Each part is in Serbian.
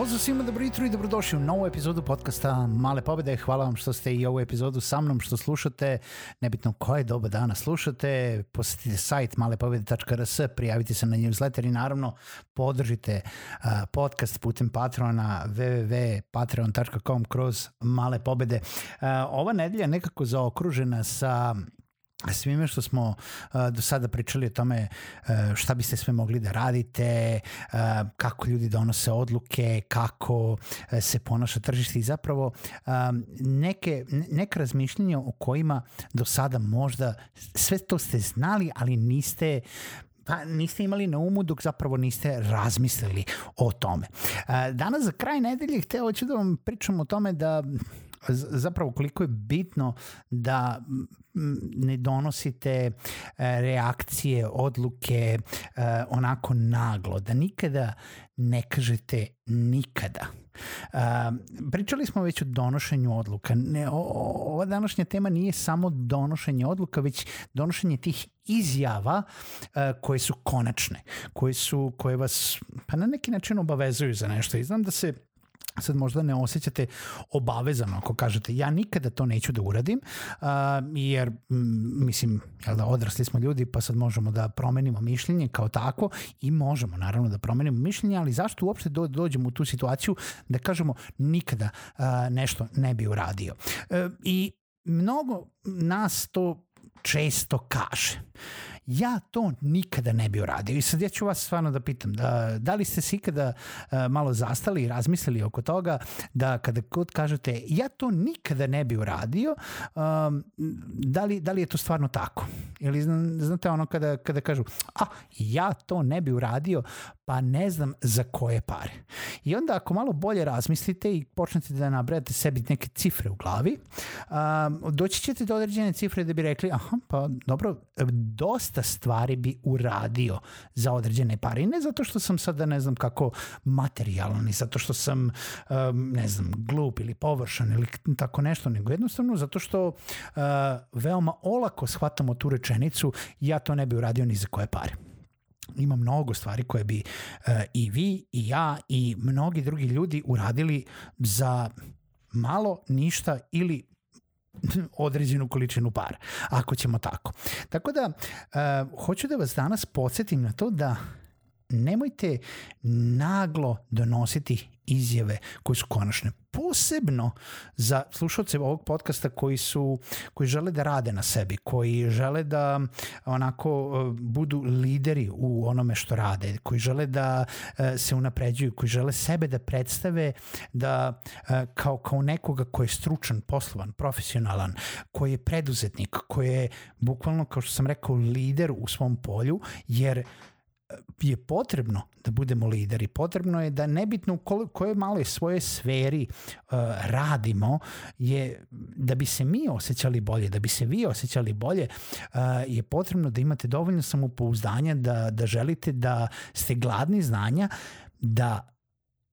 Pozdrav svima, dobro jutro i dobrodošli u novu epizodu podcasta Male pobede. Hvala vam što ste i ovu epizodu sa mnom, što slušate. Nebitno koje doba dana slušate, posetite sajt malepobede.rs, prijavite se na newsletter i naravno podržite podcast putem patrona www.patreon.com kroz Male pobede. Ova nedelja nekako zaokružena sa svime što smo do sada pričali o tome uh, šta biste sve mogli da radite, uh, kako ljudi donose odluke, kako uh, se ponaša tržište i zapravo neke, neke razmišljenja o kojima do sada možda sve to ste znali, ali niste pa niste imali na umu dok zapravo niste razmislili o tome. Danas za kraj nedelje hteo ću da vam pričam o tome da zapravo koliko je bitno da ne donosite e, reakcije, odluke e, onako naglo, da nikada ne kažete nikada. Uh, pričali smo već o donošenju odluka. Ne, o, ova današnja tema nije samo donošenje odluka, već donošenje tih izjava koje su konačne, koje su koje vas pa na neki način obavezuju za nešto. I znam da se sad možda ne osjećate obavezano ako kažete ja nikada to neću da uradim uh, jer m, mislim jel da odrasli smo ljudi pa sad možemo da promenimo mišljenje kao tako i možemo naravno da promenimo mišljenje ali zašto uopšte do, dođemo u tu situaciju da kažemo nikada uh, nešto ne bi uradio uh, i mnogo nas to često kaže ja to nikada ne bi uradio. I sad ja ću vas stvarno da pitam, da, da li ste se ikada uh, malo zastali i razmislili oko toga da kada god kažete ja to nikada ne bi uradio, um, da, li, da li je to stvarno tako? Ili znate ono kada, kada kažu a ja to ne bi uradio, pa ne znam za koje pare. I onda ako malo bolje razmislite i počnete da nabrajate sebi neke cifre u glavi, um, doći ćete do određene cifre da bi rekli, aha, pa dobro, dosta stvari bi uradio za određene pare. I ne zato što sam sada ne znam kako materijalan i zato što sam, um, ne znam, glup ili površan ili tako nešto, nego jednostavno zato što uh, veoma olako shvatamo tu rečenicu ja to ne bi uradio ni za koje pare ima mnogo stvari koje bi uh, i vi i ja i mnogi drugi ljudi uradili za malo, ništa ili određenu količinu para, ako ćemo tako. Tako da, uh, hoću da vas danas podsjetim na to da nemojte naglo donositi izjave koje su konačne. Posebno za slušalce ovog podcasta koji su koji žele da rade na sebi, koji žele da onako e, budu lideri u onome što rade, koji žele da e, se unapređuju, koji žele sebe da predstave da e, kao kao nekoga ko je stručan, poslovan, profesionalan, koji je preduzetnik, koji je bukvalno kao što sam rekao lider u svom polju, jer je potrebno da budemo lideri, potrebno je da nebitno u kojoj maloj svoje sferi uh, radimo, je da bi se mi osjećali bolje, da bi se vi osjećali bolje, uh, je potrebno da imate dovoljno samopouzdanja, da, da želite da ste gladni znanja, da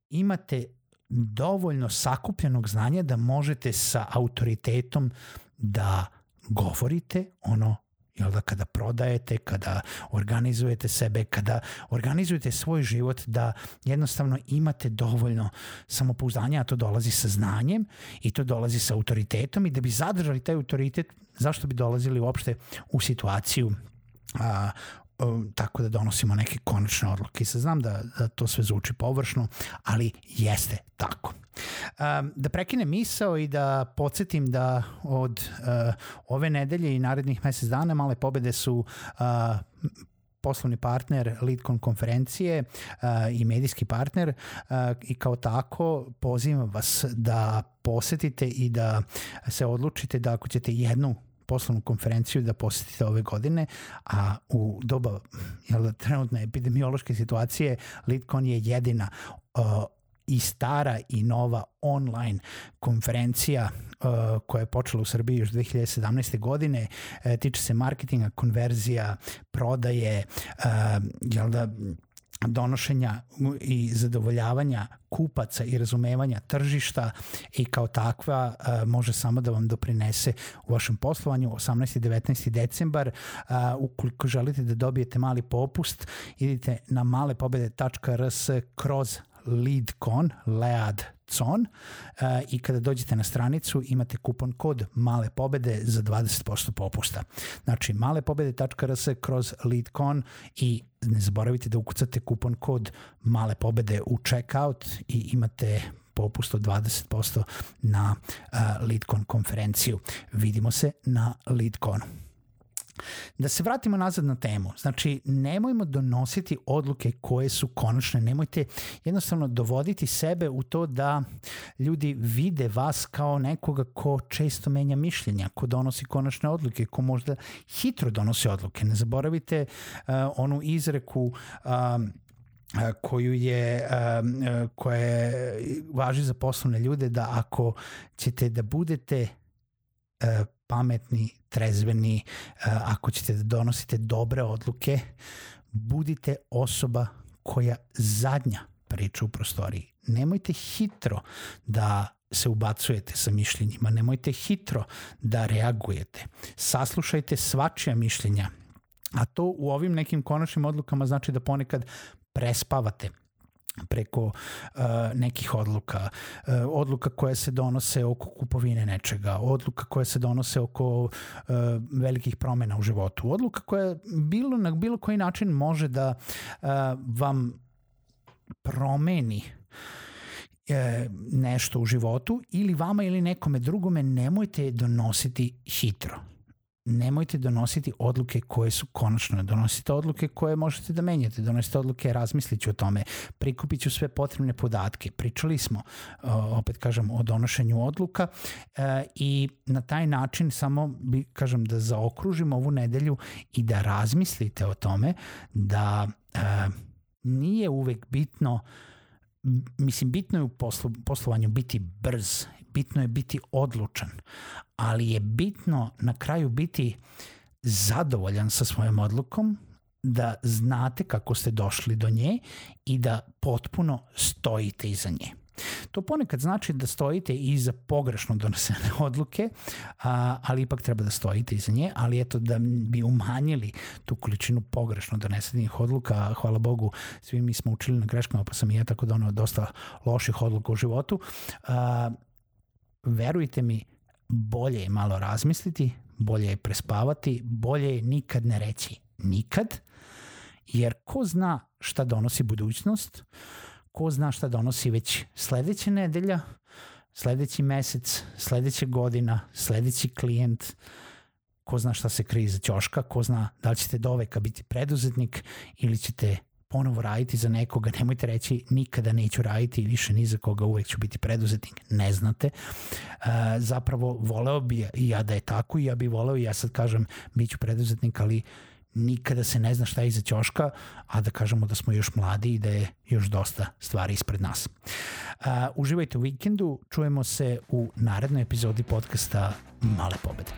imate dovoljno sakupljenog znanja da možete sa autoritetom da govorite ono jel da kada prodajete, kada organizujete sebe, kada organizujete svoj život da jednostavno imate dovoljno samopouzdanja, a to dolazi sa znanjem i to dolazi sa autoritetom i da bi zadržali taj autoritet, zašto bi dolazili uopšte u situaciju a, tako da donosimo neke konačne odluke. I sad znam da, da to sve zvuči površno, ali jeste tako. Um, da prekine misao i da podsjetim da od uh, ove nedelje i narednih mesec dana male pobede su uh, poslovni partner LeadCon konferencije uh, i medijski partner uh, i kao tako pozivam vas da posetite i da se odlučite da ako ćete jednu poslovnu konferenciju da posetite ove godine, a u doba jel, trenutne epidemiološke situacije LeadCon je jedina uh, i stara i nova online konferencija uh, koja je počela u Srbiji još 2017. godine, uh, tiče se marketinga, konverzija, prodaje, uh, jel da, donošenja i zadovoljavanja kupaca i razumevanja tržišta i kao takva uh, može samo da vam doprinese u vašem poslovanju 18. i 19. decembar uh, ukoliko želite da dobijete mali popust idite na malepobede.rs kroz LeadCon, LeadCon uh, i kada dođete na stranicu imate kupon kod Male pobede za 20% popusta. Znači malepobede.rs kroz LeadCon i ne zaboravite da ukucate kupon kod Male pobede u checkout i imate popust od 20% na uh, LeadCon konferenciju. Vidimo se na LeadConu. Da se vratimo nazad na temu. Znači, nemojmo donositi odluke koje su konačne. Nemojte jednostavno dovoditi sebe u to da ljudi vide vas kao nekoga ko često menja mišljenja, ko donosi konačne odluke, ko možda hitro donosi odluke. Ne zaboravite uh, onu izreku um, koju je koja je, važi za poslovne ljude da ako ćete da budete pametni, trezveni, ako ćete da donosite dobre odluke, budite osoba koja zadnja priča u prostoriji. Nemojte hitro da se ubacujete sa mišljenjima, nemojte hitro da reagujete. Saslušajte svačija mišljenja, a to u ovim nekim konačnim odlukama znači da ponekad prespavate preko uh, nekih odluka, uh, odluka koje se donose oko kupovine nečega, odluka koje se donose oko uh, velikih promena u životu, odluka koja bilo na bilo koji način može da uh, vam promeni e, nešto u životu ili vama ili nekome drugome nemojte donositi hitro nemojte donositi odluke koje su konačne. Donosite odluke koje možete da menjate. Donosite odluke, razmislit ću o tome. Prikupit ću sve potrebne podatke. Pričali smo, opet kažem, o donošenju odluka e, i na taj način samo bi, kažem, da zaokružimo ovu nedelju i da razmislite o tome da e, nije uvek bitno mislim, bitno je u poslu, poslovanju biti brz bitno je biti odlučan, ali je bitno na kraju biti zadovoljan sa svojom odlukom, da znate kako ste došli do nje i da potpuno stojite iza nje. To ponekad znači da stojite iza pogrešno donesene odluke, a, ali ipak treba da stojite iza nje, ali eto da bi umanjili tu količinu pogrešno donesenih odluka, hvala Bogu, svi mi smo učili na greškama, pa sam i ja tako donao dosta loših odluka u životu, a, verujte mi, bolje je malo razmisliti, bolje je prespavati, bolje je nikad ne reći nikad, jer ko zna šta donosi budućnost, ko zna šta donosi već sledeća nedelja, sledeći mesec, sledeća godina, sledeći klijent, ko zna šta se krije za ćoška, ko zna da li ćete do veka biti preduzetnik ili ćete ponovo raditi za nekoga, nemojte reći nikada neću raditi više ni za koga, uvek ću biti preduzetnik, ne znate. Uh, zapravo voleo bi ja da je tako i ja bih voleo i ja sad kažem bit ću preduzetnik, ali nikada se ne zna šta je iza ćoška, a da kažemo da smo još mladi i da je još dosta stvari ispred nas. Uh, uživajte u vikendu, čujemo se u narednoj epizodi podcasta Male pobede.